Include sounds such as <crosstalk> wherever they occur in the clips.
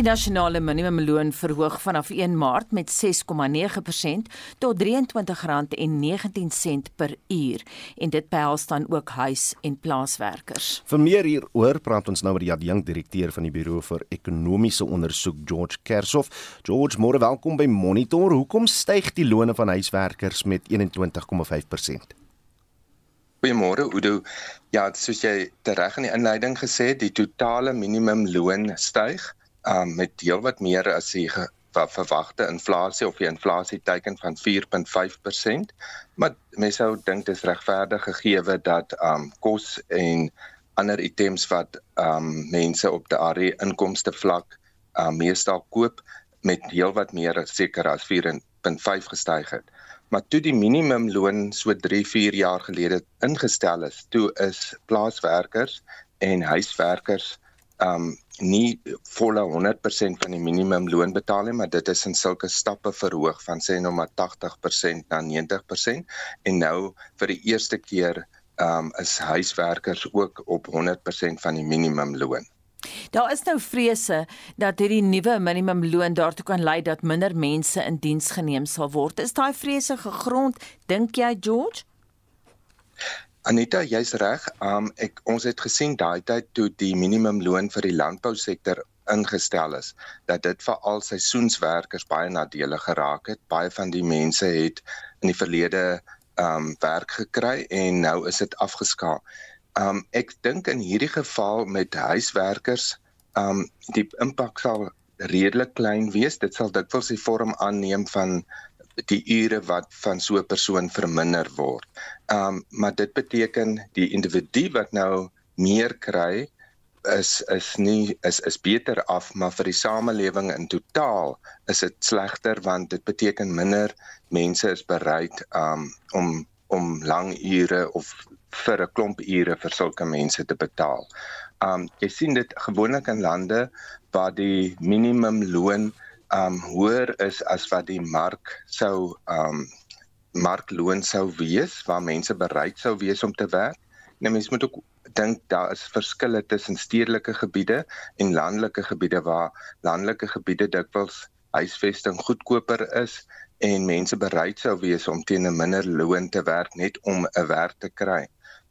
Die nasionale minimumloon verhoog vanaf 1 Maart met 6,9% tot R23.19 per uur en dit behels dan ook huis- en plaaswerkers. Vir meer hieroor praat ons nou met die adjunkt direkteur van die Buro vir Ekonomiese Ondersoek George Kershoff. George, môre welkom by Monitor. Hoekom styg die lone van huiswerkers met 21,5%? Goeiemôre Udo. Ja, soos jy tereg in die inleiding gesê het, die totale minimumloon styg um, met heelwat meer as die verwagte inflasie of die inflasie teiken van 4.5%. Maar mense sou dink dit is regverdig gegee dat um kos en ander items wat um mense op daardie inkomste vlak um meestal koop met heelwat meer seker as 4.5 gestyg het. Maar toe die minimumloon so 3-4 jaar gelede ingestel is, toe is plaaswerkers en huiswerkers um nie volle 100% van die minimumloon betaal nie, maar dit is in sulke stappe verhoog van sê nou maar 80% na 90% en nou vir die eerste keer um is huiswerkers ook op 100% van die minimumloon. Daar is nou vrese dat hierdie nuwe minimumloon daartoe kan lei dat minder mense in diens geneem sal word. Is daai vrese gegrond, dink jy George? Anita, jy's reg. Um ek ons het gesien daai tyd toe die minimumloon vir die landbousektor ingestel is dat dit vir al seisoenswerkers baie nadelig geraak het. Baie van die mense het in die verlede um werk gekry en nou is dit afgeskaal. Um ek dink in hierdie geval met huiswerkers um die impak sal redelik klein wees. Dit sal dikwels die vorm aanneem van die ure wat van so 'n persoon verminder word. Um maar dit beteken die individu wat nou meer kry is is nie is is beter af maar vir die samelewing in totaal is dit slegter want dit beteken minder mense is bereid um om om lang ure of vir 'n klomp ure vir sulke mense te betaal. Um jy sien dit gewoonlik in lande waar die minimum loon um hoër is as wat die mark sou um markloon sou wees waar mense bereid sou wees om te werk. Nou mense moet ook dink daar is verskille tussen stedelike gebiede en landelike gebiede waar landelike gebiede dikwels huisvesting goedkoper is en mense bereid sou wees om teen 'n minder loon te werk net om 'n werk te kry.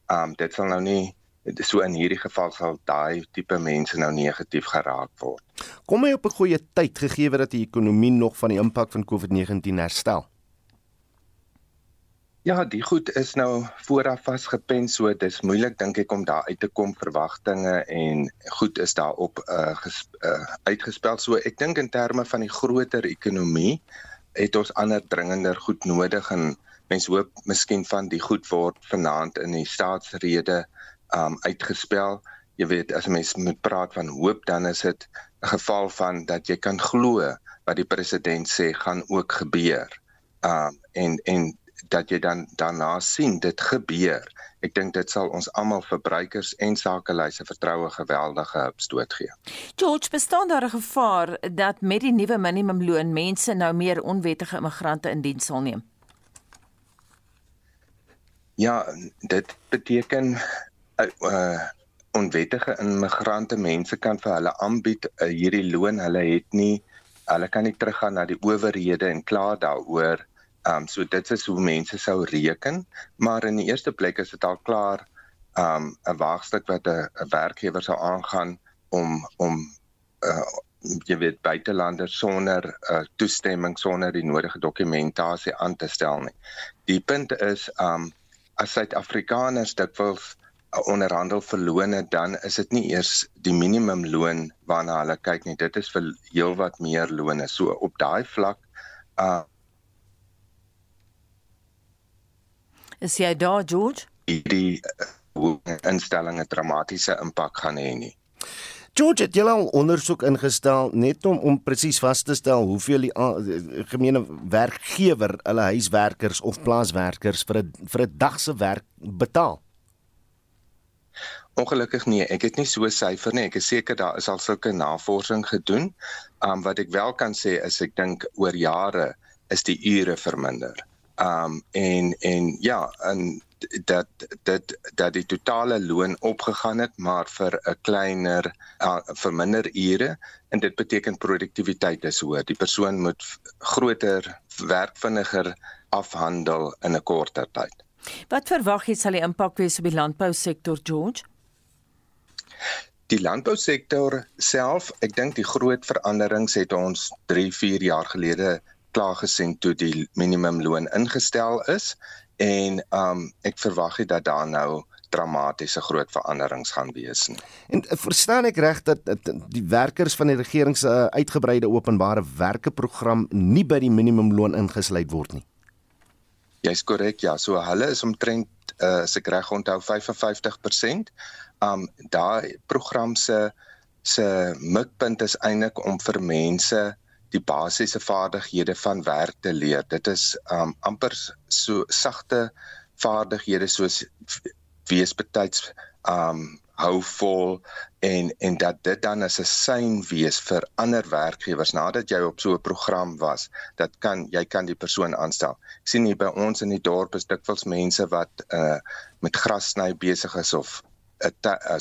Um dit sal nou nie so in hierdie geval sal daai tipe mense nou negatief geraak word. Kom hy op 'n goeie tyd gegee dat die ekonomie nog van die impak van COVID-19 herstel? Ja, die goed is nou vooraf vasgepen, so dis moeilik dink ek om daar uit te kom verwagtinge en goed is daarop uh, uh uitgespel. So ek dink in terme van die groter ekonomie het ons ander dringender goed nodig en mense hoop miskien van die goed word vanaand in die staatsrede um uitgespel. Jy weet as mens moet praat van hoop dan is dit 'n geval van dat jy kan glo wat die president sê gaan ook gebeur. Um en en dat jy dan daarna sien dit gebeur. Ek dink dit sal ons almal verbruikers en sakelyse vertroue geweldige opstoot gee. George, bestaan daar 'n gevaar dat met die nuwe minimumloon mense nou meer onwettige immigrante in diens sal neem? Ja, dit beteken uh onwettige immigrante mense kan vir hulle aanbied uh, hierdie loon hulle het nie hulle kan nie teruggaan na die owerhede en kla daaroor um so dit is hoe mense sou reken maar in die eerste plek is dit al klaar um 'n waagstuk wat 'n werkgewer sou aangaan om om uh jy weet buitelanders sonder uh, toestemming sonder die nodige dokumentasie aan te stel nie. Die punt is um as Suid-Afrikaners dikwels onderhandel vir lone dan is dit nie eers die minimumloon waarna hulle kyk nie. Dit is vir heelwat meer lone so op daai vlak uh is jy daar George? die uh, instellinge dramatiese impak gaan hê nie. George het julle al ondersoek ingestel net om om presies vas te stel hoeveel die uh, gemeene werkgewer hulle huiswerkers of plaaswerkers vir 'n vir 'n dag se werk betaal Ongelukkig nee, ek het nie so 'n syfer nie. Ek is seker daar is al sulke navorsing gedoen. Um wat ek wel kan sê is ek dink oor jare is die ure verminder. Um en en ja, en dat dit dat die totale loon opgegaan het maar vir 'n kleiner uh, vir minder ure en dit beteken produktiwiteit is hoër. Die persoon moet groter werk vinniger afhandel in 'n korter tyd. Wat verwag jy sal die impak wees op die landbousektor George? Die landbousektor self, ek dink die groot veranderings het ons 3, 4 jaar gelede klaar gesien toe die minimumloon ingestel is en um ek verwag nie dat daar nou dramatiese groot veranderings gaan wees nie. En eh, verstaan ek reg dat, dat die werkers van die regering se uh, uitgebreide openbare werkeprogram nie by die minimumloon ingesluit word nie? Jy's korrek, ja. So hulle is omtrent uh, as ek reg onthou 55%. Um daai program se se mikpunt is eintlik om vir mense die basiese vaardighede van werk te leer. Dit is um amper so sagte vaardighede soos wees betyds um hou vol en en dat dit dan as 'n sein wees vir ander werkgewers nadat jy op so 'n program was dat kan jy kan die persoon aanstel. Ek sien hier by ons in die dorp is dikwels mense wat uh met gras sny besig is of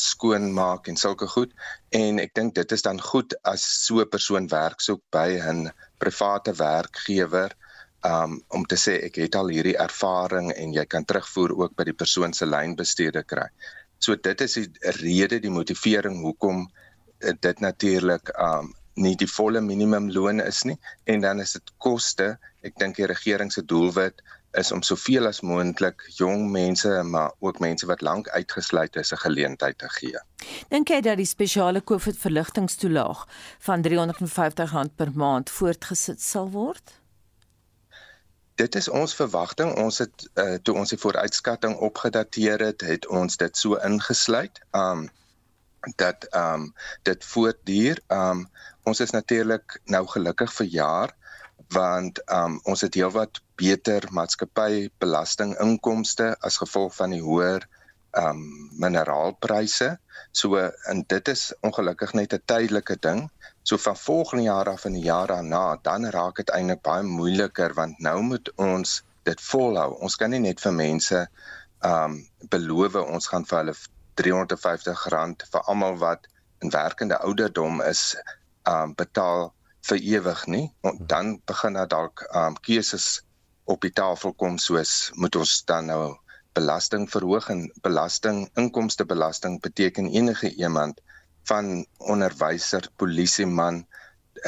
skoon maak en sulke goed en ek dink dit is dan goed as so 'n persoon werk soek by 'n private werkgewer um, om te sê ek het al hierdie ervaring en jy kan terugvoer ook by die persoon se lynbestede kry. So dit is die rede die motivering hoekom eh, dit natuurlik um nie die volle minimumloon is nie en dan is dit koste. Ek dink die regering se doelwit is om soveel as moontlik jong mense maar ook mense wat lank uitgesluit is 'n geleentheid te gee. Dink jy dat die spesiale COVID verligtingstoelaag van R350 per maand voortgesit sal word? Dit is ons verwagting. Ons het uh, toe ons die vooruitskatting opgedateer het, het ons dit so ingesluit. Um dat um dit voortduur. Um ons is natuurlik nou gelukkig vir jaar want um ons het heelwat beter maatskappybelastinginkomste as gevolg van die hoër um mineraalpryse. So en dit is ongelukkig net 'n tydelike ding. So van volgende jaar af en die jaar daarna, dan raak dit eintlik baie moeiliker want nou moet ons dit volhou. Ons kan nie net vir mense um beloof ons gaan vir hulle R350 vir almal wat in werkende ouderdom is um betaal vir ewig nie. Dan begin daar dalk um keuses op die tafel kom soos moet ons dan nou belasting verhoog en belasting inkomstebelasting beteken enige iemand van onderwyser, polisieman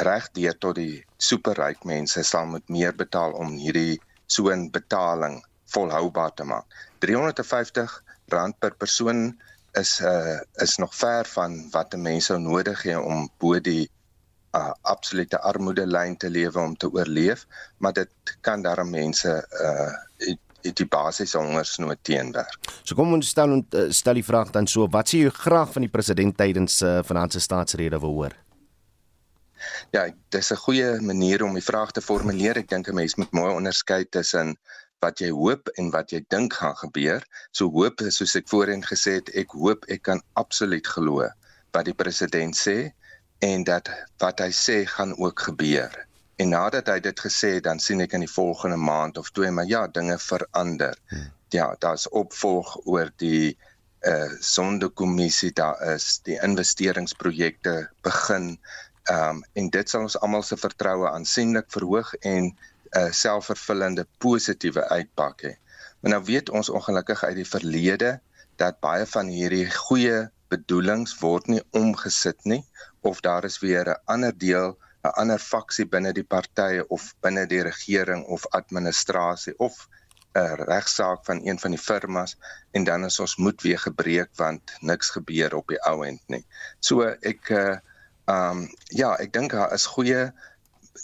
regdeur tot die superryk mense sal moet meer betaal om hierdie so 'n betaling volhoubaar te maak. 350 rand per persoon is uh is nog ver van wat 'n mens sou nodig hê om bo die uh, absolute armoedelyn te lewe om te oorleef, maar dit kan daarom mense uh die, die basiese hongersnood teenwerk. So kom ons stel en uh, stel die vraag dan so, wat sê jy graag van die president tydens uh, finansiële staatsrede wil hoor? Ja, dis 'n goeie manier om die vraag te formuleer. Ek dink 'n mens moet mooi onderskei tussen wat jy hoop en wat jy dink gaan gebeur. So hoop is soos ek voorheen gesê het, ek hoop ek kan absoluut glo wat die president sê en dat wat hy sê gaan ook gebeur. En nadat hy dit gesê het, dan sien ek in die volgende maand of twee maar ja, dinge verander. Hmm. Ja, daar's opvolg oor die uh sondekommissie daar is die investeringsprojekte begin um en dit sal ons almal se vertroue aansienlik verhoog en 'n uh, eh, selfvervullende positiewe uitpak hê. Maar nou weet ons ongelukkig uit die verlede dat baie van hierdie goeie bedoelings word nie omgesit nie of daar is weer 'n ander deel, 'n ander faksie binne die partye of binne die regering of administrasie of 'n regsaak van een van die firmas en dan is ons moed weer gebreek want niks gebeur op die ou end nie. So ek uh um ja, ek dink daar is goeie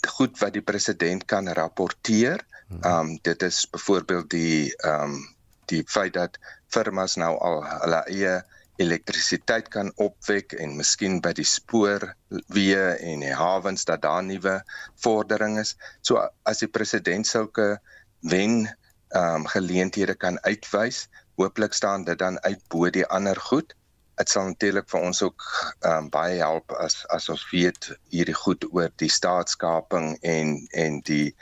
goed wat die president kan rapporteer. Um dit is byvoorbeeld die um die feit dat firmas nou al hulle eie elektrisiteit kan opwek en miskien by die spoorweë en die hawens dat daar nuwe vordering is. So as die president sulke wen ehm um, geleenthede kan uitwys, hooplik staan dit dan uit bo die ander goed. Dit sal natuurlik vir ons ook ehm um, baie help as as ons weet hierdie goed oor die staatskaping en en die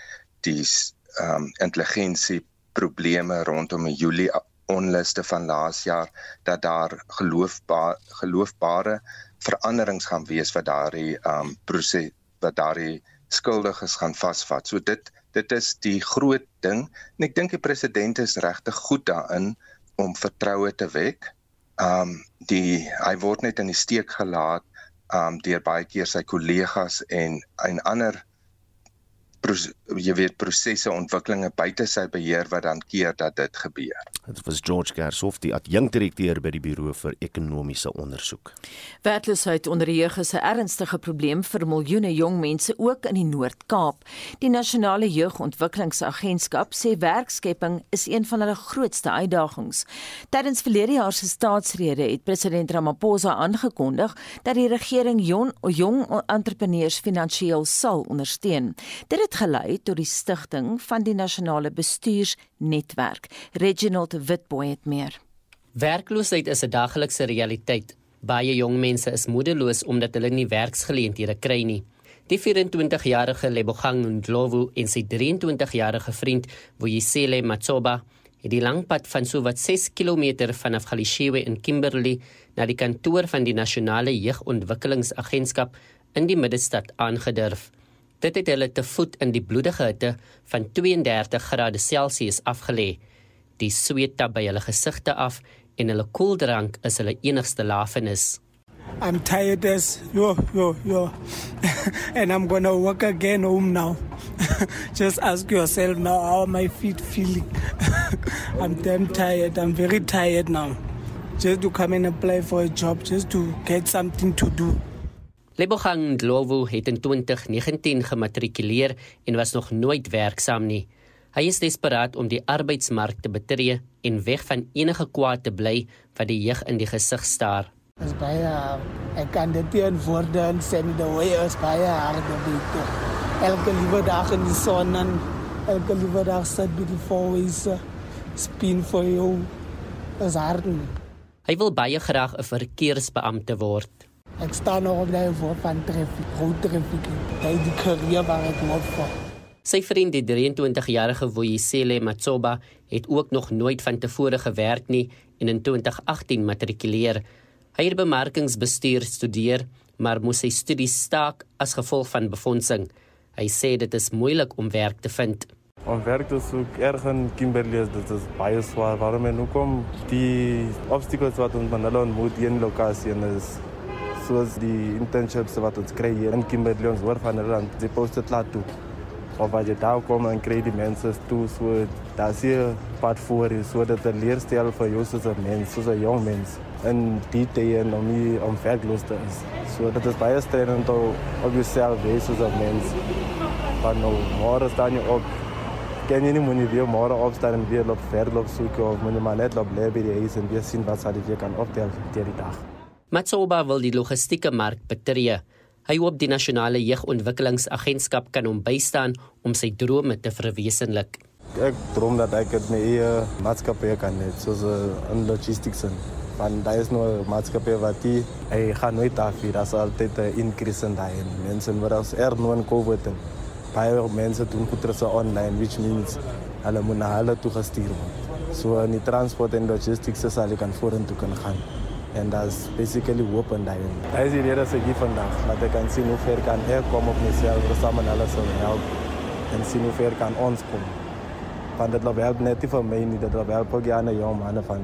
die ehm um, intelligensie probleme rondom 'n Julie onluste van laas jaar dat daar geloofbare geloofbare veranderings gaan wees wat daardie um proses wat daardie skuldiges gaan vasvat. So dit dit is die groot ding en ek dink die president is regtig goed daarin om vertroue te wek. Um die hy word net in die steek gelaat um deur baie keer sy kollegas en en ander jy weet prosesse ontwikkelinge buite sy beheer wat dan keer dat dit gebeur. Dit was George Gershoff, die adjunkdirekteur by die Buro vir Ekonomiese Onderzoek. Werkloosheid onder die jeug is 'n ernstige probleem vir miljoene jong mense ook in die Noord-Kaap. Die Nasionale Jeugontwikkelingsagentskap sê werkskepping is een van hulle grootste uitdagings. Tydens verlede jaar se staatsrede het president Ramaphosa aangekondig dat die regering jong, jong entrepreneurs finansiëel sal ondersteun. Dit het gelei tot die stigting van die nasionale bestuursnetwerk. Reginald Witboy het meer. Werkloosheid is 'n daaglikse realiteit. Baie jong mense is moedeloos omdat hulle nie werksgeleenthede kry nie. Die 24-jarige Lebogang Ndlovu en sy 23-jarige vriend, Vuyisile Matsoba, het die lang pad van sowat 6 km vanaf Galishewe in Kimberley na die kantoor van die Nasionale Jeugontwikkelingsagentskap in die middestad aangedurf. Dit het hulle te voet in die bloedige hitte van 32 grade Celsius afgelê. Die sweet tab by hulle gesigte af en hulle koeldrank is hulle enigste lafenis. I'm tired as yo yo yo <laughs> and I'm going to walk again home now. <laughs> Just ask yourself now how my feet feeling. <laughs> I'm damn tired. I'm very tired now. Just to come and apply for a job just to get something to do. Lebogang Ndlovu het in 2019 gematrikuleer en was nog nooit werksaam nie. Hy is desperaat om die arbeidsmark te betree en weg van enige kwaad te bly wat die jeug in die gesig staar. As baie ek kan dit teen woorde en send the way as baie harde beter. Elke liewe dag in die son en elke liewe dag sit by die always spin for you. As hard. Hy wil baie graag 'n verkeersbeampte word. Ek staan nog op die voor van traffic, rood traffic. Hy die karriere waar ek moet vir. Sy vriend, die 23-jarige Voyisele Matsoba, het ook nog nooit van tevore gewerk nie en in 2018 matrikuleer. Hy het bemarkingsbestuur studeer, maar moes sy studies staak as gevolg van befondsing. Hy sê dit is moeilik om werk te vind. Om werk te soek erg in Kimberley is dit is baie swaar. Waarom en hoekom die obstacles wat ons met hulle ontmoet in lokasie is soos die internships wat ons kry hier in Kimberley ons hoor van hulle die poste klaar toe of wat jy daar kom en kry die mense toe so daar sien pad voor is so dat die leerstel vir jou soos 'n mens soos 'n jong mens in die tye en om nie om werkloos te is so dit is baie stressend om op jouself wees soos 'n mens van nou môre staan jy op ken jy nie moet jy weer môre opstaan en weer loop verloop soek of moet jy maar net loop lê by die huis en weer sien wat sal jy kan optel deur die dag Matsoba wil die logistieke mark betree. Hy hoop die nasionale jeugontwikkelingsagentskap kan hom bystaan om sy drome te verwesenlik. Ek droom dat ek met my eie maatskappy kan hê, soos eh, 'n logistics van daar is nou maatskappy wat die hy gaan nooit af hier, daar's altyd 'n increase in daai mense wat as er nou in COVID en baie mense doen goedere online which means hulle moet na hulle toe gestuur word. So in die transport en logistics sal ek kan vorentoe kan gaan en dat is basically en daarin. Dat is die reden dat ik hier vandaag, dat ik kan zien hoe ver kan ik komen op mezelf, we samen alles zullen helpen en zien hoe ver kan ons komen. Want dat helpt net niet voor mij niet, dat helpt ook aan de jonge mannen van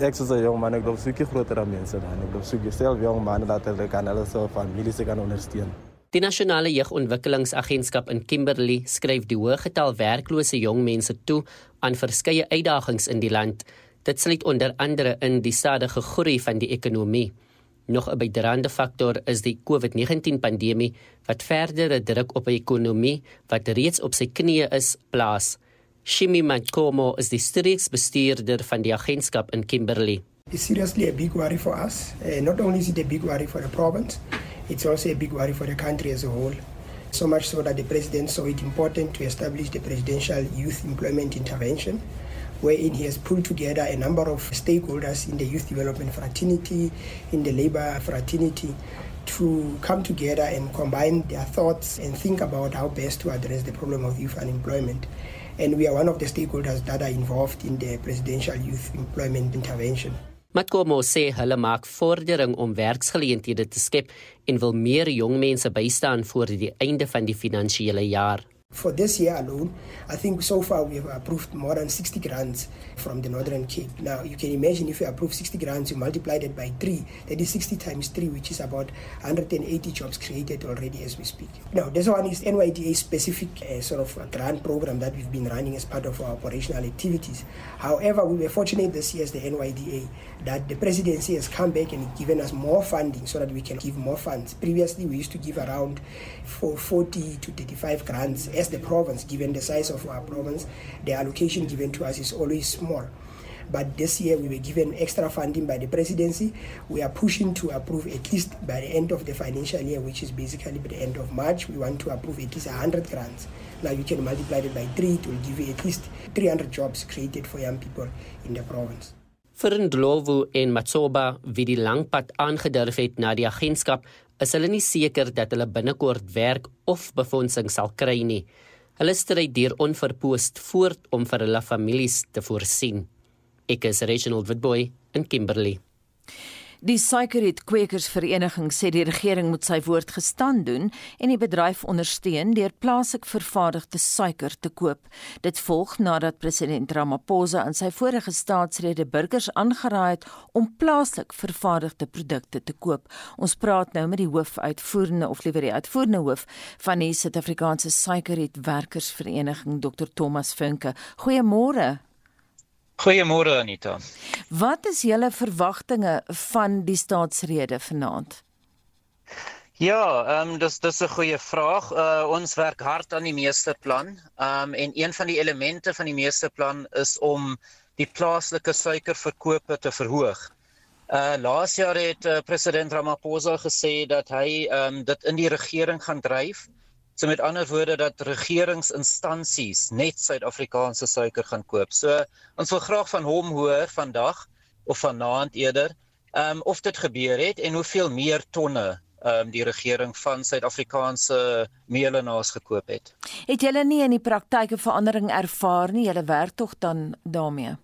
ek soos 'n jong man ek loop soekie groter mense dan ek loop soekie self jong man dat hulle kan hulle se familie se kan ondersteun. Die nasionale jeugontwikkelingsagentskap in Kimberley skryf die hoë getal werklose jong mense toe aan verskeie uitdagings in die land. Dit sluit onder andere in die stadige groei van die ekonomie. Nog 'n bydraende faktor is die COVID-19 pandemie wat verdere druk op die ekonomie wat reeds op sy knieë is plaas. Shimi Makomo is die streeksbestuurder van die agentskap in Kimberley. It's seriously a big worry for us. Uh, not only is it a big worry for the province, it's also a big worry for the country as a whole. So much so that the president saw it important to establish the presidential youth employment intervention wherein he has pulled together a number of stakeholders in the youth development fraternity, in the labor fraternity, to come together and combine their thoughts and think about how best to address the problem of youth unemployment. and we are one of the stakeholders that are involved in the presidential youth employment intervention. Makomo sê hulle maak vordering om werksgeleenthede te skep en wil meer jong mense bystaan voor die einde van die finansiële jaar. For this year alone, I think so far we have approved more than 60 grants from the Northern Cape. Now, you can imagine if you approve 60 grants, you multiply that by three, that is 60 times three, which is about 180 jobs created already as we speak. Now, this one is NYDA specific uh, sort of grant program that we've been running as part of our operational activities. However, we were fortunate this year as the NYDA that the presidency has come back and given us more funding so that we can give more funds. Previously, we used to give around 40 to 35 grants as the province, given the size of our province, the allocation given to us is always small. But this year we were given extra funding by the presidency. We are pushing to approve at least by the end of the financial year, which is basically by the end of March, we want to approve at least 100 grants. Now you can multiply it by three, it will give you at least 300 jobs created for young people in the province. Vir Ndlovu en Matsoba wie die langpad aangedurf het na die agentskap, is hulle nie seker dat hulle binnekort werk of befondsing sal kry nie. Hulle stry deur onverpoost voort om vir hulle families te voorsien. Ek is Reginald Witboy in Kimberley. Die suikerrietkwekersvereniging sê die regering moet sy woord gestaan doen en die bedryf ondersteun deur plaaslik vervaardigde suiker te koop. Dit volg nadat president Ramaphosa in sy vorige staatsrede burgers aangeraai het om plaaslik vervaardigde produkte te koop. Ons praat nou met die hoofuitvoerende of liewer die uitvoerende hoof van die Suid-Afrikaanse Suikerrietwerkersvereniging, Dr Thomas Funke. Goeiemôre. Goeiemôre Anita. Wat is julle verwagtinge van die staatsrede vanaand? Ja, ehm um, dis dis 'n goeie vraag. Uh ons werk hard aan die meesterplan. Ehm um, en een van die elemente van die meesterplan is om die plaaslike suikerverkope te verhoog. Uh laas jaar het uh, president Ramaphosa gesê dat hy ehm um, dit in die regering gaan dryf. So met ander woorde dat regeringsinstansies net Suid-Afrikaanse suiker gaan koop. So ons wil graag van hom hoor vandag of vanaand eerder, ehm um, of dit gebeur het en hoeveel meer tonne ehm um, die regering van Suid-Afrikaanse meelenaars gekoop het. Het julle nie in die praktyk 'n verandering ervaar nie? Julle werk tog dan daarmee?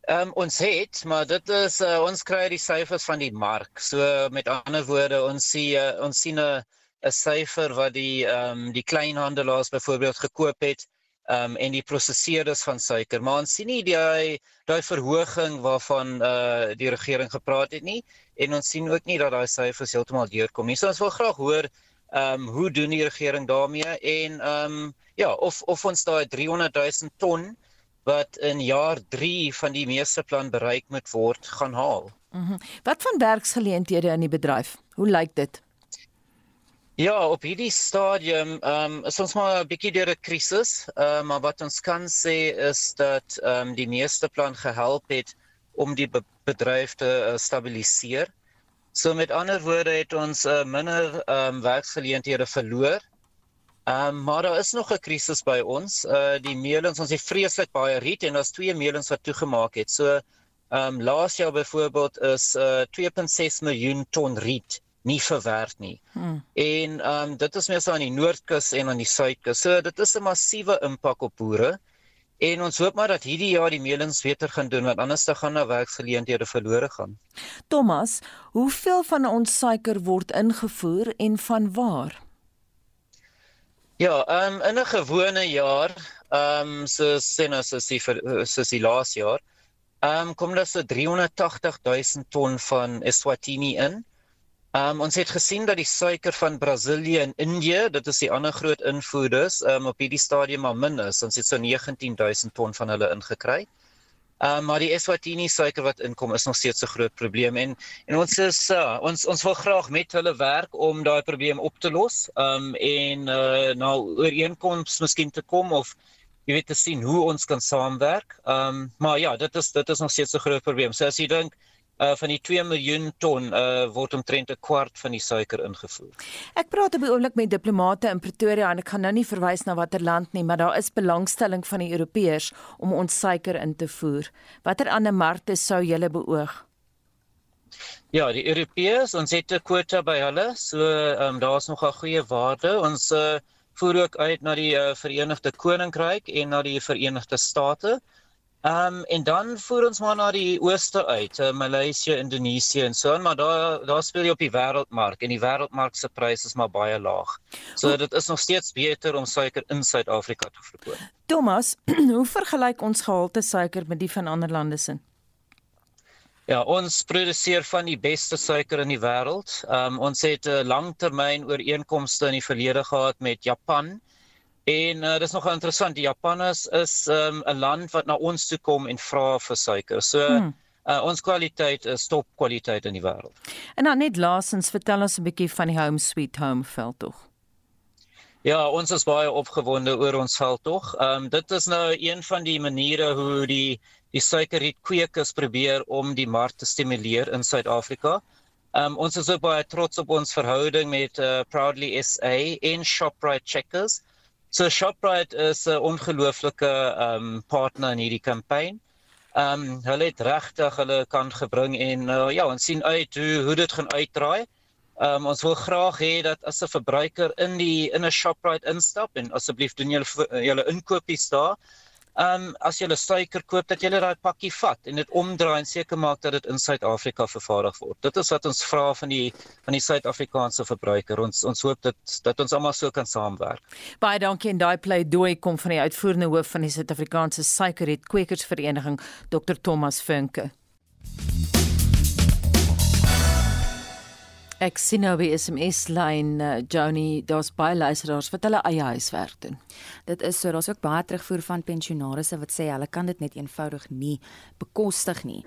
Ehm um, ons het, maar dit is uh, ons kry die syfers van die mark. So met ander woorde, ons sien uh, ons sien 'n 'n syfer wat die ehm um, die kleinhandelaars byvoorbeeld gekoop het ehm um, en die prosesseerders van suiker. Maar ons sien nie daai daai verhoging waarvan eh uh, die regering gepraat het nie en ons sien ook nie dat daai syfers heeltemal deurkom nie. So ons wil graag hoor ehm um, hoe doen die regering daarmee en ehm um, ja, of of ons daai 300 000 ton wat in jaar 3 van die meesterplan bereik moet word gaan haal. Mhm. Mm wat van werksgeleenthede in die bedryf? Hoe lyk dit? Ja, op hierdie stadium ehm um, is ons maar 'n bietjie deur 'n krisis, uh, maar wat ons kan sê is dat ehm um, die meeste plan gehelp het om die be bedryf te uh, stabiliseer. So met ander woorde het ons uh, minder ehm um, werksgeleenthede verloor. Ehm um, maar daar is nog 'n krisis by ons. Uh die meelens, ons het vreeslik baie riet en daar's twee meelens wat toegemaak het. So ehm um, laas jaar byvoorbeeld is uh 2.6 miljoen ton riet nie verwerk nie. Hmm. En ehm um, dit is meestal aan die noordkus en aan die suidkus. So dit is 'n massiewe impak op boere. En ons hoop maar dat hierdie jaar die meelings beter gaan doen want anders dan gaan daar werksgeleenthede verlore gaan. Thomas, hoeveel van ons suiker word ingevoer en van waar? Ja, ehm um, in 'n gewone jaar, ehm um, so sien ons as die soos die laaste jaar, ehm um, kom daar so 380 000 ton van Eswatini in. Um, ons het gesien dat die suiker van Brasilië en Indië, dit is die ander groot invoerders, um, op hierdie stadium maar min is. Ons het so 19000 ton van hulle ingekry. Um, maar die Eswatini suiker wat inkom is nog steeds 'n groot probleem en en ons is uh, ons ons wil graag met hulle werk om daai probleem op te los. Um en uh, nou ooreenkomste miskien te kom of jy weet te sien hoe ons kan saamwerk. Um maar ja, dit is dit is nog steeds 'n groot probleem. So as jy dink uh van die 2 miljoen ton uh word omtrent 'n kwart van die suiker ingevoer. Ek praat op die oomblik met diplomate in Pretoria en ek gaan nou nie verwys na watter land nie, maar daar is belangstelling van die Europeërs om ons suiker in te voer. Watter ander markte sou julle beoog? Ja, die Europeërs, ons het 'n kwota by hulle, so ehm um, daar's nog 'n goeie waarde. Ons uh voer ook uit na die uh, Verenigde Koninkryk en na die Verenigde State. Ehm um, en dan voer ons maar na die ooste uit, uh, Maleisië, Indonesië en so aan, maar daar daar speel jy op die wêreldmark en die wêreldmark se pryse is maar baie laag. So dit is nog steeds beter om suiker in Suid-Afrika te verkoop. Thomas, <clears throat> hoe vergelyk ons gehalte suiker met die van ander lande se? Ja, ons produseer van die beste suiker in die wêreld. Ehm um, ons het 'n langtermyn ooreenkomste in die verlede gehad met Japan. En uh, dis nogal interessant, die Japanners is ehm, 'n um, land wat na ons toe kom en vra vir suiker. So hmm. uh, ons kwaliteit is top kwaliteit in die wêreld. En dan net laasens, vertel ons 'n bietjie van die Home Sweet Home veldtog. Ja, ons is baie opgewonde oor ons veldtog. Ehm um, dit is nou een van die maniere hoe die die suikerrietkweekers probeer om die mark te stimuleer in Suid-Afrika. Ehm um, ons is ook baie trots op ons verhouding met uh, Proudly SA en Shoprite Checkers. So Shoprite is 'n ongelooflike um partner in hierdie kampanje. Um hulle het regtig hulle kan gebring en uh, ja, ons sien uit hoe hoe dit gaan uitdraai. Um ons wil graag hê dat as 'n verbruiker in die in 'n Shoprite instap en asseblief doen julle julle inkopies daar um, as jy 'n suiker koop dat jy daai pakkie vat en dit omdraai en seker maak dat dit in Suid-Afrika vervaardig word. Dit is wat ons vra van die van die Suid-Afrikaanse verbruiker. Ons ons hoop dit dat ons almal so kan saamwerk. Baie dankie en daai pleidooi kom van die uitvoerende hoof van die Suid-Afrikaanse Suikerriet Kwekersvereniging, Dr Thomas Funke. Ek sien nou by SMS lyn uh, Joni, daar's baie luisteraars wat hulle eie huiswerk doen. Dit is so, daar's ook baie terugvoer van pensionaarsse wat sê hulle kan dit net eenvoudig nie bekostig nie.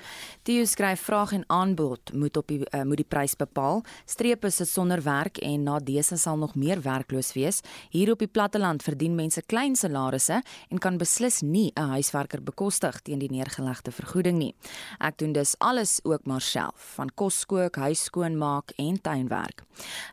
Theo skryf vraag en aanbod moet op die uh, moet die prys bepaal. Strepe sit sonder werk en na dese sal nog meer werkloos wees. Hier op die platteland verdien mense klein salarisse en kan beslis nie 'n huiswerker bekostig teen die neergelegde vergoeding nie. Ek doen dus alles ook maar self, van kos kook, huis skoonmaak en tuinwerk.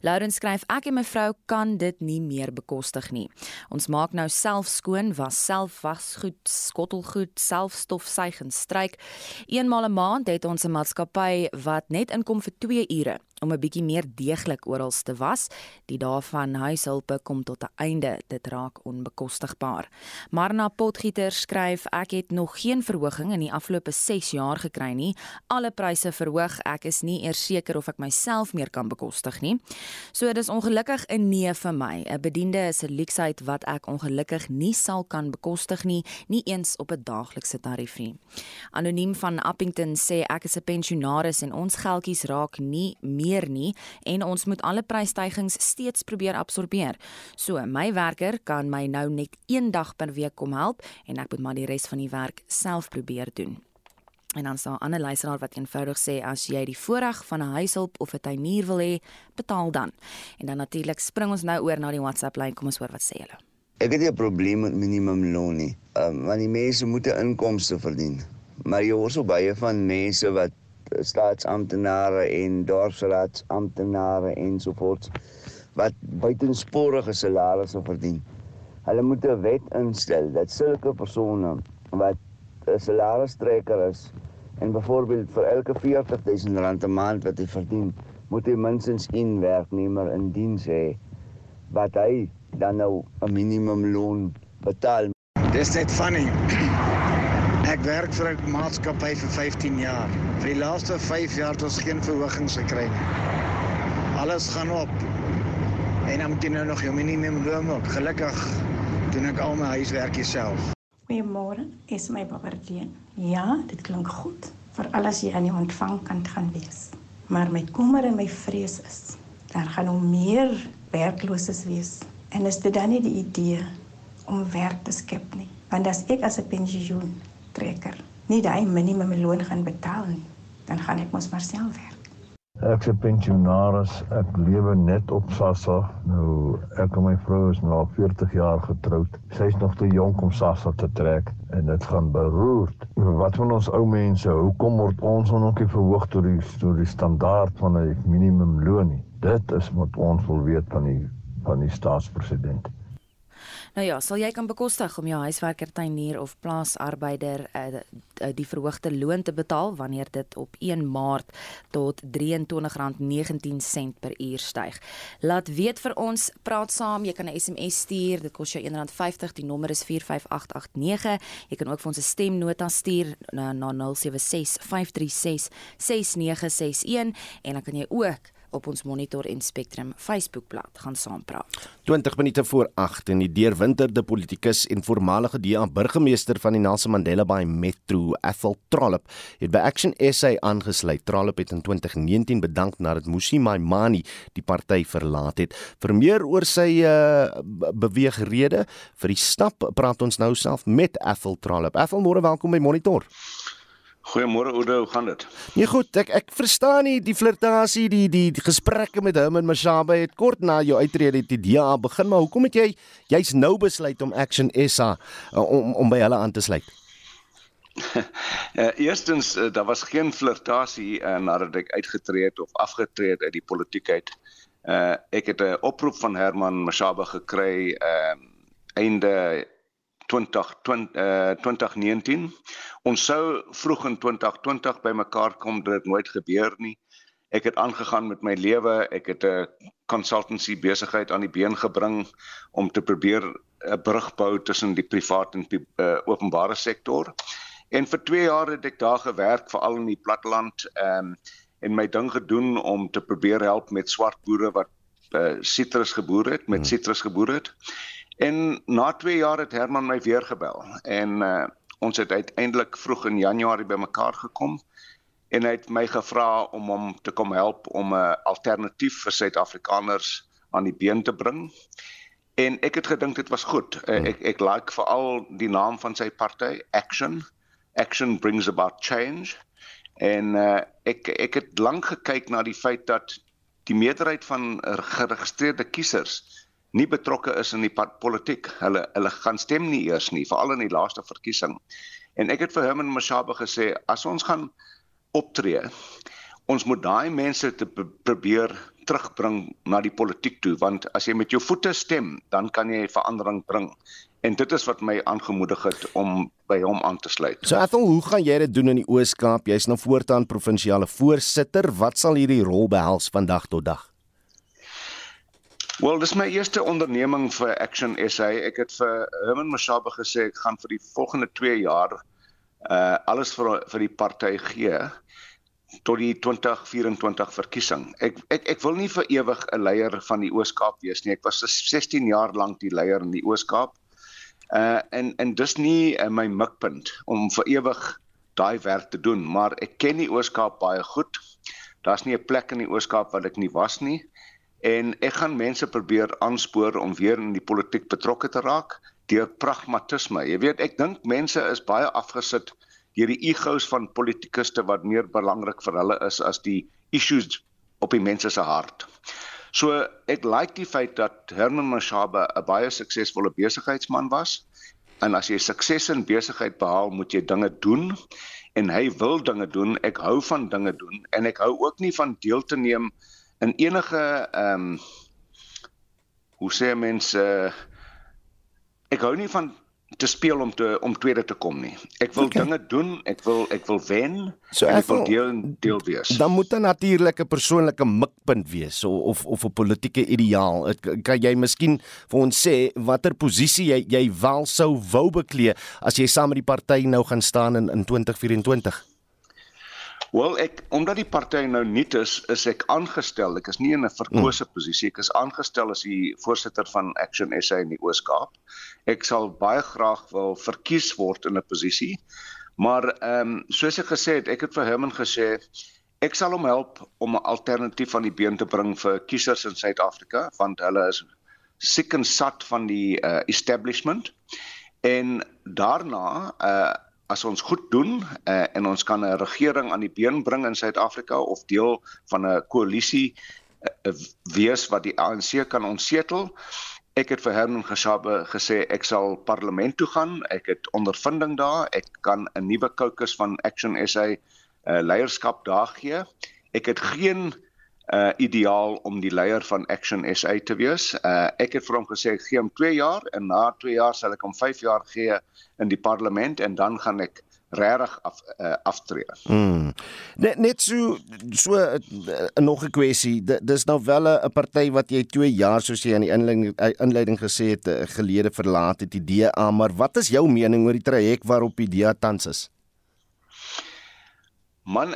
Lauren skryf ek en my vrou kan dit nie meer bekostig nie. Ons maak nou self skoon, was self wasgoed, skottelgoed, self stofsuig en stryk. Eenmal 'n maand het ons 'n maatskappy wat net inkom vir 2 ure om 'n bietjie meer deeglik oral te was. Die dae van huishulpe kom tot 'n einde. Dit raak onbekostigbaar. Marna Potgieter skryf: "Ek het nog geen verhoging in die afgelope 6 jaar gekry nie. Alle pryse verhoog. Ek is nie eers seker of ek myself meer kan bekostig nie." So dis ongelukkig 'n nee vir my. 'n Bediende is 'n luksheid wat ek ongelukkig nie sal kan bekostig nie, nie eens op 'n daaglikse tarief nie. Anoniem van Appington sê ek is 'n pensionaris en ons geldjies raak nie meer meer nie en ons moet alle prysstygings steeds probeer absorbeer. So, my werker kan my nou net een dag per week kom help en ek moet maar die res van die werk self probeer doen. En dan staan 'n ander luisteraar wat eenvoudig sê as jy die voorreg van 'n huishulp of 'n tuinier wil hê, betaal dan. En dan natuurlik spring ons nou oor na die WhatsApp lyn. Kom ons hoor wat sê hulle. Ek het nie 'n probleem met minimumloon nie. Um, want die mense moet 'n inkomste verdien. Maar jy hoor so baie van mense wat staatsamptenare en dorpsraadsamptenare ensovoorts wat buitensporige salarisse verdien. Hulle moet 'n wet instel dat sulke persone wat 'n salaristrekker is en byvoorbeeld vir elke 40000 rand 'n maand wat hy verdien, moet hy minstens een werknemer in diens hê wat hy dan nou 'n minimumloon betaal. Dis net funny. Ek werk vir 'n maatskappy vir 15 jaar. Vir die laaste 5 jaar het ons geen verhogings gekry nie. Alles gaan op. En dan moet jy nou nog jou minimum loon ook. Gelukkig doen ek al my huiswerk self. Goeiemôre, is my Babardien. Ja, dit klink goed vir alles jy aan die ontvangkant gaan wees. Maar my kommer en my vrees is daar gaan nog meer werklooses wees. En is dit dan nie die idee om werk te skep nie? Want as ek as 'n pensioen trekker nie daai minimum loon gaan betaal nie, dan gaan ek mos maar self werk. Ek is pensionaris, ek lewe net op SASSA. Nou ek en my vrou is nou al 40 jaar getroud. Sy's nog te jonk om SASSA te trek en dit gaan beroerd. Wat van ons ou mense? Hoekom word ons nie verhoog tot die tot die standaard van 'n minimum loon nie? Dit is wat ons wil weet van die van die staatspresident. Nou ja, sal jy kan bekostig om jou huiswerker, tuinier of plaasarbeider uh, die verhoogde loon te betaal wanneer dit op 1 Maart tot R23.19 per uur styg. Laat weet vir ons, praat saam, jy kan 'n SMS stuur, dit kos jou R1.50, die nommer is 45889. Jy kan ook vir ons 'n stemnota stuur na, na 076 536 6961 en dan kan jy ook op ons Monitor en Spectrum Facebookblad gaan saampraat. 20 minute voor 8 en die deurwinterde politikus en voormalige DA burgemeester van die Nelson Mandela Bay Metro, Ethel Trollip, het by Action SA aangesluit. Trollip het in 2019 bedank nadat Musi Maimani die party verlaat het. Vir meer oor sy uh, beweegrede vir die stap praat ons nou self met Ethel Trollip. Ethel, môre welkom by Monitor. Goeiemôre Oude, hoe gaan dit? Nee goed, ek ek verstaan nie die flirtasie, die die, die gesprekke met hom en Mashaba het kort na jou uittrede uit die DA begin, maar hoekom het jy jy's nou besluit om Action SA uh, om om by hulle aan te sluit? uh, <laughs> eerstens uh, daar was geen flirtasie uh, nadat ek uitgetree het of afgetree het uit die politiek uit. Uh, ek het 'n oproep van Herman Mashaba gekry uh, einde 2020 uh, 2019. Ons sou vroeg in 2020 bymekaar kom, dit het nooit gebeur nie. Ek het aangegaan met my lewe. Ek het 'n consultancy besigheid aan die been gebring om te probeer 'n brug bou tussen die privaat en die uh, openbare sektor. En vir 2 jaar het ek daar gewerk veral in die platteland um, en my ding gedoen om te probeer help met swart boere wat uh, sitrus geboer het, met hmm. sitrus geboer het. En na 2 jaar het Herman my weer gebel en uh, ons het uiteindelik vroeg in Januarie bymekaar gekom en hy het my gevra om hom te kom help om 'n alternatief vir Suid-Afrikaners aan die been te bring. En ek het gedink dit was goed. Uh, ek ek like veral die naam van sy party, Action. Action brings about change. En uh, ek ek het lank gekyk na die feit dat die meerderheid van geregistreerde kiesers nie betrokke is in die politiek. Hulle hulle gaan stem nie eers nie, veral in die laaste verkiesing. En ek het vir Herman Mashaba gesê as ons gaan optree, ons moet daai mense te probeer terugbring na die politiek toe want as jy met jou voete stem, dan kan jy verandering bring. En dit is wat my aangemoedig het om by hom aan te sluit. So Ethel, hoe gaan jy dit doen in die Oos-Kaap? Jy's nou voortaan provinsiale voorsitter. Wat sal hierdie rol behels van dag tot dag? Wel, dis my eerste onderneming vir Action SA. Ek het vir Herman Mashaba gesê ek gaan vir die volgende 2 jaar uh alles vir vir die party gee tot die 2024 verkiesing. Ek ek ek wil nie vir ewig 'n leier van die Oos-Kaap wees nie. Ek was 16 jaar lank die leier in die Oos-Kaap. Uh en en dis nie uh, my mikpunt om vir ewig daai werk te doen, maar ek ken die Oos-Kaap baie goed. Daar's nie 'n plek in die Oos-Kaap wat ek nie was nie en ek gaan mense probeer aanspoor om weer in die politiek betrokke te raak deur pragmatisme. Jy weet, ek dink mense is baie afgesit deur die egos van politikuste wat meer belangrik vir hulle is as die issues op die mense se hart. So ek like die feit dat Herman Mashaba 'n baie suksesvolle besigheidsman was. En as jy sukses in besigheid behaal, moet jy dinge doen en hy wil dinge doen. Ek hou van dinge doen en ek hou ook nie van deel te neem in enige ehm um, hoe sê mense uh, ek hou nie van te speel om te om tweede te kom nie. Ek wil okay. dinge doen, ek wil ek wil wen, so ek wil deel deel wees. Dan moet 'n natuurlike persoonlike mikpunt wees of of 'n politieke ideaal. Kan jy miskien vir ons sê watter posisie jy jy wel sou wou beklee as jy saam met die party nou gaan staan in in 2024? Wel ek omdat die party nou nuut is, is ek aangestel. Ek is nie in 'n verkose hmm. posisie. Ek is aangestel as die voorsitter van Action SA in die Oos-Kaap. Ek sal baie graag wil verkies word in 'n posisie. Maar ehm um, soos ek gesê het, ek het vir Herman gesê ek sal hom help om 'n alternatief aan die been te bring vir kiesers in Suid-Afrika want hulle is siek en sat van die uh, establishment. En daarna uh as ons goed doen uh, en ons kan 'n regering aan die been bring in Suid-Afrika of deel van 'n koalisie uh, wees wat die ANC kan ontsetel. Ek het vir Herman Geshabe gesê ek sal parlement toe gaan. Ek het ondervinding daar. Ek kan 'n nuwe kokes van Action SA uh, leierskap daar gee. Ek het geen uh ideaal om die leier van Action SA te wees. Uh ek het vir hom gesê ek gee hom 2 jaar en na 2 jaar sal ek hom 5 jaar gee in die parlement en dan gaan ek regtig af uh, aftree. Mm. Net net so so uh, nog 'n kwessie. Dis nou wel 'n party wat jy 2 jaar soos jy aan die inleiding inleiding gesê het uh, gelede verlaat het die DA, maar wat is jou mening oor die traject waarop die DA tans is? Man,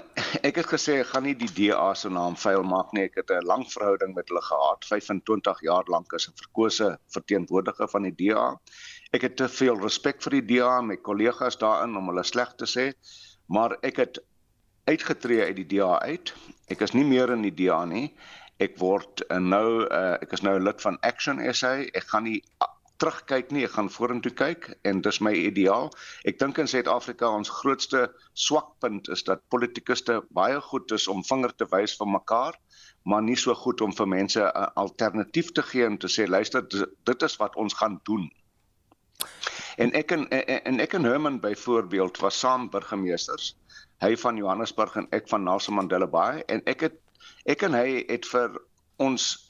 ek het gesê ek gaan nie die DA se naam vuil maak nie. Ek het 'n lang verhouding met hulle gehad, 25 jaar lank as 'n verkose verteenwoordiger van die DA. Ek het te veel respek vir die DA en my kollegas daarin om hulle sleg te sê, maar ek het uitgetree uit die DA uit. Ek is nie meer in die DA nie. Ek word nou uh, ek is nou lid van Action SA. Ek gaan nie terugkyk nie, ek gaan vorentoe kyk en dis my ideaal. Ek dink in Suid-Afrika ons grootste swakpunt is dat politikuste baie goed is om vinger te wys vir mekaar, maar nie so goed om vir mense 'n alternatief te gee en te sê luister dit is wat ons gaan doen. En ek en en ek en Herman byvoorbeeld was saam burgemeesters. Hy van Johannesburg en ek van Nelson Mandela Bay en ek het ek en hy het vir ons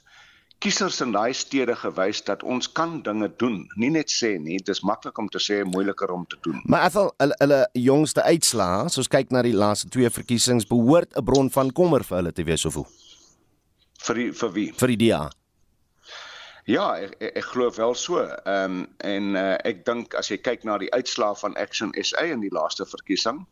kiesers in daai stede gewys dat ons kan dinge doen, nie net sê nie, dis maklik om te sê, moeiliker om te doen. Maar ethel hulle hulle jongste uitslae, soos kyk na die laaste twee verkiesings, behoort 'n bron van kommer vir hulle te wees of hoe? Vir die, vir wie? Vir die DA. Ja, ek ek, ek glo wel so. Ehm um, en uh, ek dink as jy kyk na die uitslae van Action SA in die laaste verkiesing,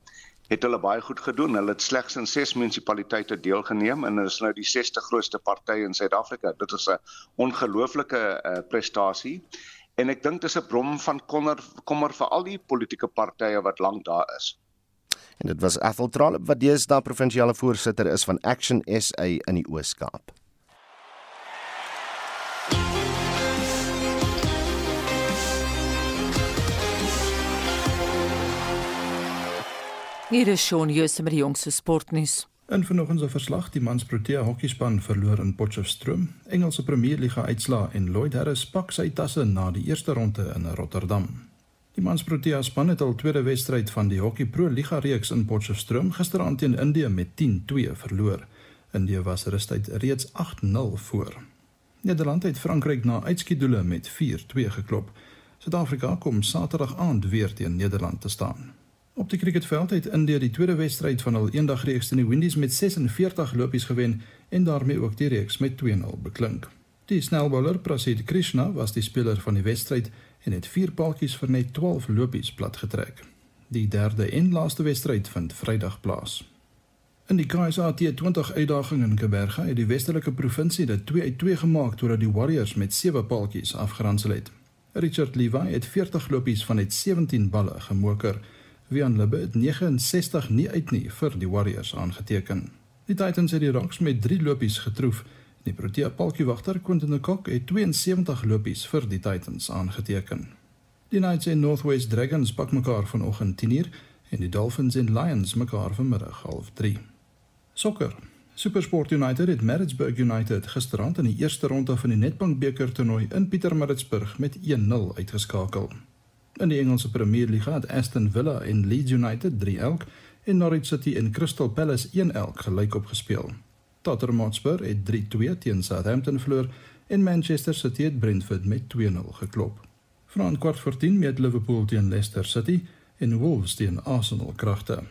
het hulle baie goed gedoen. Hulle het slegs in 6 munisipaliteite deelgeneem en hulle is nou die 60 grootste party in Suid-Afrika. Dit is 'n ongelooflike uh, prestasie. En ek dink dis 'n bron van kommer kommer vir al die politieke partye wat lank daar is. En dit was Ethel Trollop wat deesdae provinsiale voorsitter is van Action SA in die Oos-Kaap. Hier is Shaun Jooste met die jongste sportnuus. In vanoggend se verslag, die mans Protea hokkiespan verloor in Potchefstroom. Engelse Premierliga uitslaa en Lloyd Harris pak sy tasse na die eerste ronde in Rotterdam. Die mans Protea span het al tweede wedstryd van die Hockey Pro Liga reeks in Potchefstroom gisteraand teen Indië met 10-2 verloor. Indië was rustig reeds 8-0 voor. Nederland het Frankryk na uitskiedoele met 4-2 geklop. Suid-Afrika kom Saterdag aand weer teen Nederland te staan. Op die cricketveld het India die tweede wedstryd van hul eendagreeks teen die Windies met 46 lopies gewen en daarmee ook die reeks met 2-0 beklink. Die snelbowler Prasid Krishna was die speler van die wedstryd en het 4 paaltjies vir net 12 lopies platgetrek. Die derde en laaste wedstryd vind Vrydag plaas. In die KSAT 20 uitdaging in Kaapberg het die Westelike provinsie dit 2 uit 2 gemaak totdat die Warriors met 7 paaltjies afgeronsel het. Richard Levi het 40 lopies van net 17 balle gemoker. Wian Libbe het 69 nie uit nie vir die Warriors aangeteken. Die Titans het die Rocks met 3 lopies getroof. Die Protea paltjiewagter Quentin de Kock het 72 lopies vir die Titans aangeteken. Die Knights en Northwest Dragons pak mekaar vanoggend 10uur en die Dolphins en Lions mekaar vanmiddag 0:30. Sokker. SuperSport United het Maritzburg United gisterand in die eerste ronde van die Nedbank beker toernooi in Pietermaritzburg met 1-0 uitgeskakel. In die Engelse Premier Liga het Aston Villa en Leeds United 3 elk en Norwich City en Crystal Palace 1 elk gelyk opgespeel. Tottenham Hotspur het 3-2 teen Southampton verloor en Manchester City het Brentford met 2-0 geklop. Vanaand kwart voor 10 meet Liverpool teen Leicester City en Wolves teen Arsenal kragte.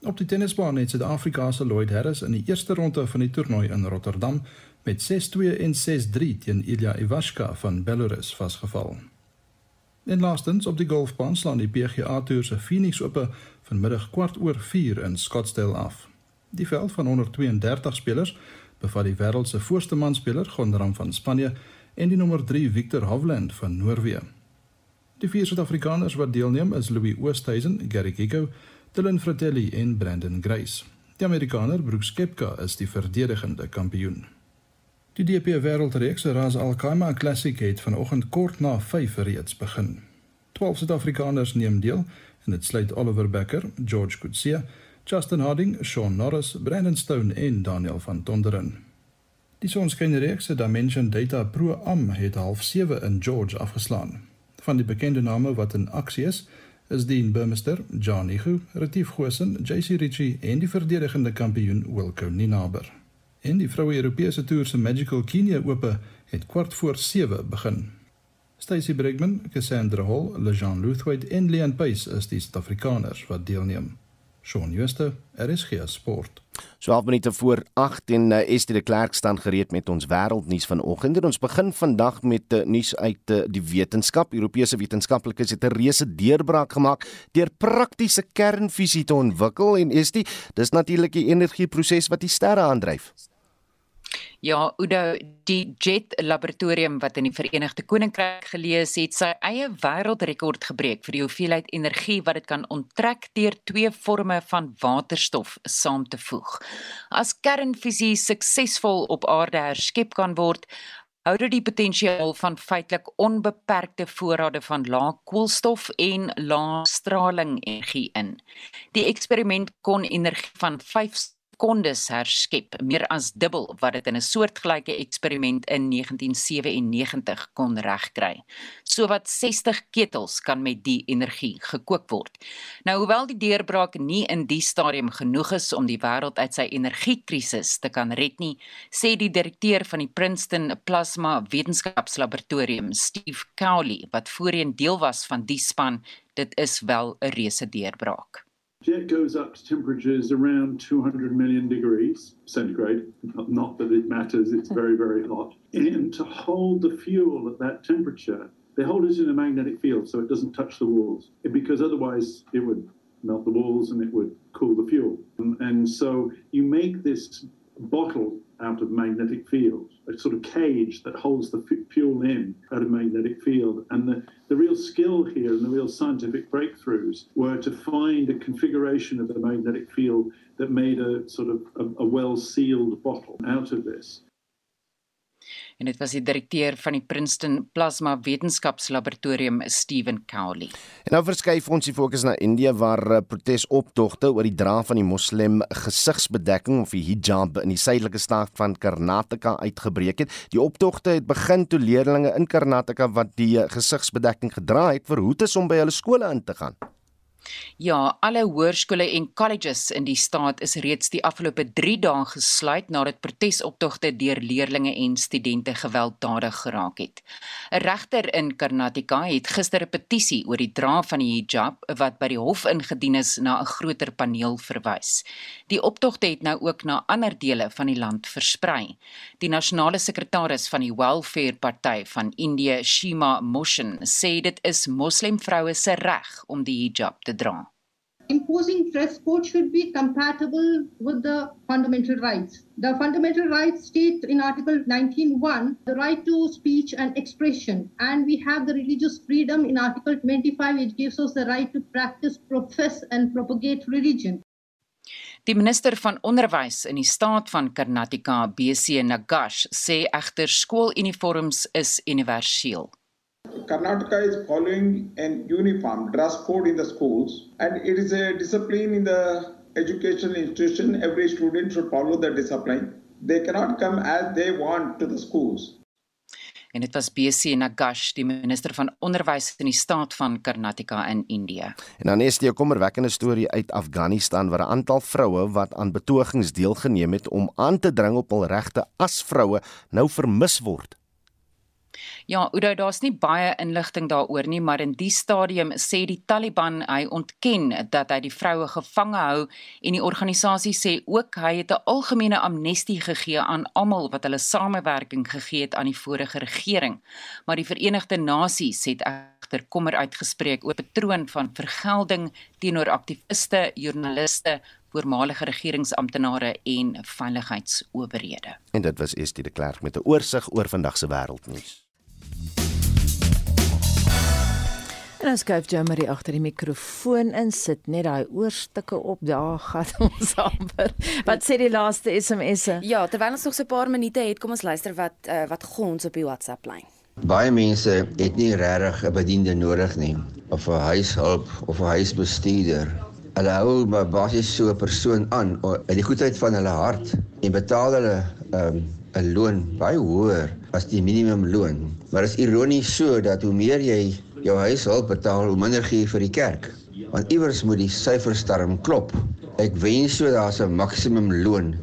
Op die tennisbaan het Suid-Afrika se Lloyd Harris in die eerste ronde van die toernooi in Rotterdam met 6-2 en 6-3 teen Ilya Ivashka van Belarus vasgeval. En laastens op die golfbaan slaan die PGA Tour se Phoenix Ope vanmiddag kwart oor 4 in Scottsdale af. Die veld van 132 spelers bevat die wêreld se voorste manspeler Gondram van Spanje en die nommer 3 Victor Hovland van Noorwe. Die vier Suid-Afrikaners wat deelneem is Louis Oosthuizen, Gary Giko, Dylan Fratelli en Brandon Grace. Die Amerikaner Brooks Koepka is die verdedigende kampioen. Die DP Wêreldreeks Ras Al Khaimah Classic het vanoggend kort na 5 reeds begin. 12 Suid-Afrikaners neem deel en dit sluit Oliver Becker, George Coetzee, Justin Harding, Sean Norris, Brandon Stone en Daniel van Tonderen. Die sonskynreeks Dimension Data Pro Am het half 7 in George afgeslaan. Van die bekende name wat in aksie is, is Dean Burmester, John Igu, Retief Gosen, JC Ritchie en die verdedigende kampioen Wilco Ninaber. En die vroue Europese toer se Magical Kenya Ope het kwart voor 7 begin. Stacy Brigman, Cassandra Hall, Lejean Luthwaite en Leon Pace is die Suid-Afrikaners wat deelneem. Shaun Schuster, RSG Sport. So half minute voor 8 en uh, Estie de Klerk staan gereed met ons wêreldnuus vanoggend. Ons begin vandag met uh, nuus uit uh, die wetenskap. Europese wetenskaplikes het 'n reuse deurbraak gemaak deur praktiese kernfisie te ontwikkel en Estie, dis natuurlik die energieproses wat die sterre aandryf. Ja, Udo, die Jet Laboratorium wat in die Verenigde Koninkryk gelees het, sy eie wêreldrekord gebreek vir die hoeveelheid energie wat dit kan onttrek deur twee forme van waterstof saam te voeg. As kernfusie suksesvol op aarde herskep kan word, hou dit die potensiaal van feitelik onbeperkte voorrade van lae koolstof en lae straling energie in. Die eksperiment kon energie van 5 sekondes herskep, meer as dubbel wat dit in 'n soortgelyke eksperiment in 1997 kon regkry. Sowat 60 ketels kan met die energie gekook word. Nou hoewel die deurbraak nie in die stadium genoeg is om die wêreld uit sy energiekrisis te kan red nie, sê die direkteur van die Princeton Plasma Wetenskapslaboratorium, Steve Cowley, wat voorheen deel was van die span, dit is wel 'n reuse deurbraak. Jet goes up to temperatures around 200 million degrees centigrade. Not that it matters, it's very, very hot. And to hold the fuel at that temperature, they hold it in a magnetic field so it doesn't touch the walls, because otherwise it would melt the walls and it would cool the fuel. And so you make this bottle out of magnetic field, a sort of cage that holds the fuel in at a magnetic field. And the, the real skill here and the real scientific breakthroughs were to find a configuration of the magnetic field that made a sort of a, a well sealed bottle out of this. En dit was die direkteur van die Princeton Plasma Wetenskapslaboratorium Steven Cowley. En nou verskuif ons die fokus na Indië waar eh, protesoptogte oor die dra van die moslim gesigsbedekking of die hijab in die suidelike staat van Karnataka uitgebreek het. Die optogte het begin toe leerders in Karnataka wat die eh, gesigsbedekking gedra het verhoed is om by hulle skole in te gaan. Ja, alle hoërskole en colleges in die staat is reeds die afgelope 3 dae gesluit nadat protesoptogte deur leerders en studente gewelddadig geraak het. 'n Regter in Karnataka het gister 'n petisie oor die dra van die hijab wat by die hof ingedien is na 'n groter paneel verwys. Die optogte het nou ook na ander dele van die land versprei. Die nasionale sekretaris van die Welfare Party van Indië, Shima Motion, sê dit is moslim vroue se reg om die hijab te dra. Imposing dress code should be compatible with the fundamental rights. The fundamental rights state in Article 19.1 the right to speech and expression, and we have the religious freedom in Article 25, which gives us the right to practice, profess, and propagate religion. Die minister van onderwys in die staat van Karnataka, BC Nagash, sê egter skooluniforms is universeel. Karnataka is following an uniform dress code in the schools, and it is a discipline in the educational institution. Every student should follow the discipline. They cannot come as they want to the schools. En dit was BC Nagash, die minister van onderwys in die staat van Karnataka in Indië. En dan is die kommerwekkende storie uit Afghanistan waar 'n aantal vroue wat aan betogings deelgeneem het om aan te dring op hul regte as vroue nou vermis word. Ja, Udo, daar's nie baie inligting daaroor nie, maar in die stadium sê die Taliban hy ontken dat hy die vroue gevange hou en die organisasie sê ook hy het 'n algemene amnestie gegee aan almal wat hulle samewerking gegee het aan die vorige regering. Maar die Verenigde Nasies het egter kommer uitgespreek oor patroon van vergelding teenoor aktiviste, joernaliste voormalige regeringsamptenare en veiligheidsowerhede. En dit was Estie de Klerk met 'n oorsig oor vandag se wêreldnuus. En ons skuif jou maar agter die mikrofoon in sit net daai oorstukke op daar gaan <laughs> ons amper. Wat sê die laaste SMS'e? Ja, terwyl ons nog so 'n paar minute het, kom ons luister wat uh, wat gons op die WhatsApp lyn. Baie mense het nie regtig 'n bediende nodig nie of 'n huishulp of 'n huisbestuurder. Hulle hou maar basies so 'n persoon aan uit die goedheid van hulle hart en betaal hulle 'n um, 'n loon baie hoër as die minimumloon. Maar dit is ironies so dat hoe meer jy jou huishulp betaal, hoe minder gee vir die kerk. Want iewers moet die syfersterm klop. Ek wens so daar's 'n maksimum loon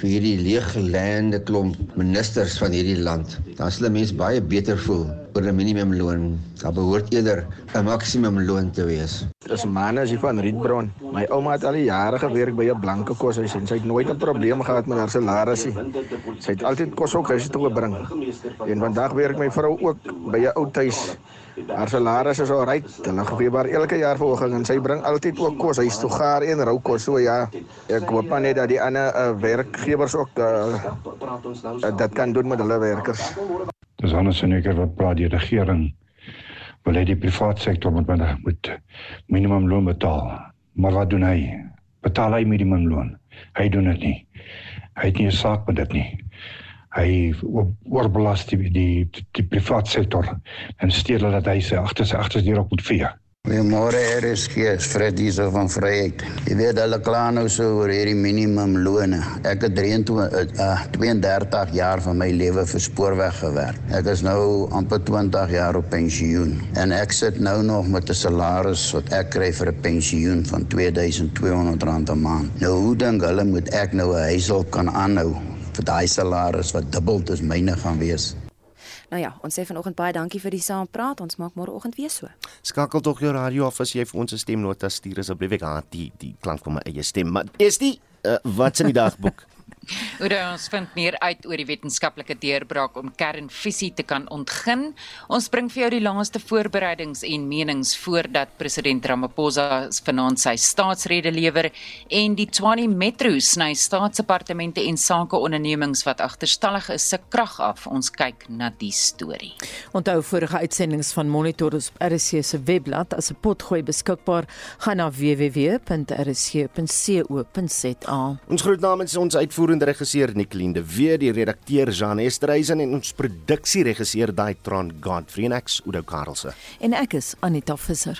vir hierdie leeggelande klomp ministers van hierdie land, dan sal mense baie beter voel oor 'n minimumloon. Daar behoort eerder 'n maksimumloon te wees. Dis as jy van Rietbron. My ouma het al die jare gewerk by 'n blanke koshuis en sy het nooit 'n probleem gehad met haar salarisie. Sy het altyd kos ook huis toe gebring. En vandag werk my vrou ook by 'n ou huis Haar salaris is al reg. Hulle gee maar elke jaar verhoging en sy bring altyd ook kos huis toe gaar en rou kos. So ja, ek hoop net dat die ander uh, werkgewers ook uh, uh, dit kan doen met hulle werkers. Dis anders en eker wat praat die regering wil hy die private sektor moet met moet minimum loon betaal. Maar wat doen hy? Betaal hy minimum loon? Hy doen dit nie. Hy het nie 'n saak met dit nie. Hy oorbelas die die, die, die private sektor en steur dat hy sy agter sy agterdeur op moet vee. Goeiemôre RSG, Freddy se van Vryheid. Jy weet hulle kla nou so oor hierdie minimum loone. Ek het 23 uh, 32 jaar van my lewe vir spoorweg gewerk. Ek is nou amper 20 jaar op pensioen en ek sit nou nog met 'n salaris wat ek kry vir 'n pensioen van R2200 'n maand. Nou hoe dink hulle moet ek nou 'n huishoud kan aanhou vir daai salaris wat dubbel dis myne gaan wees? Nou ja, ons sê vanoggend baie dankie vir die saampraat. Ons maak môreoggend weer so. Skakel tog jou radio af as jy vir ons 'n stemnota stuur asseblief. Ek haat die die klank van my eie stem. Maar is die uh, wat's in die dagboek? <laughs> Oor ons vind meer uit oor die wetenskaplike deurbraak om kernfusie te kan ontgin. Ons bring vir jou die laaste voorbereidings en menings voordat president Ramaphosa vanaand sy staatsrede lewer en die Tshwane Metro sny staatsdepartemente en sakeondernemings wat agterstallig is se krag af. Ons kyk na die storie. Onthou vorige uitsendings van Monitor op RC se webblad as 'n potgooi beskikbaar. Gaan na www.rc.co.za. Ons groet namens ons uitvoerende uitvoerende regisseur Nicoline de Weer, die redakteur Jean Esterhuizen en ons produksieregisseur Daitron Godfrey en ek Udo Karlse. En ek is Anita Visser.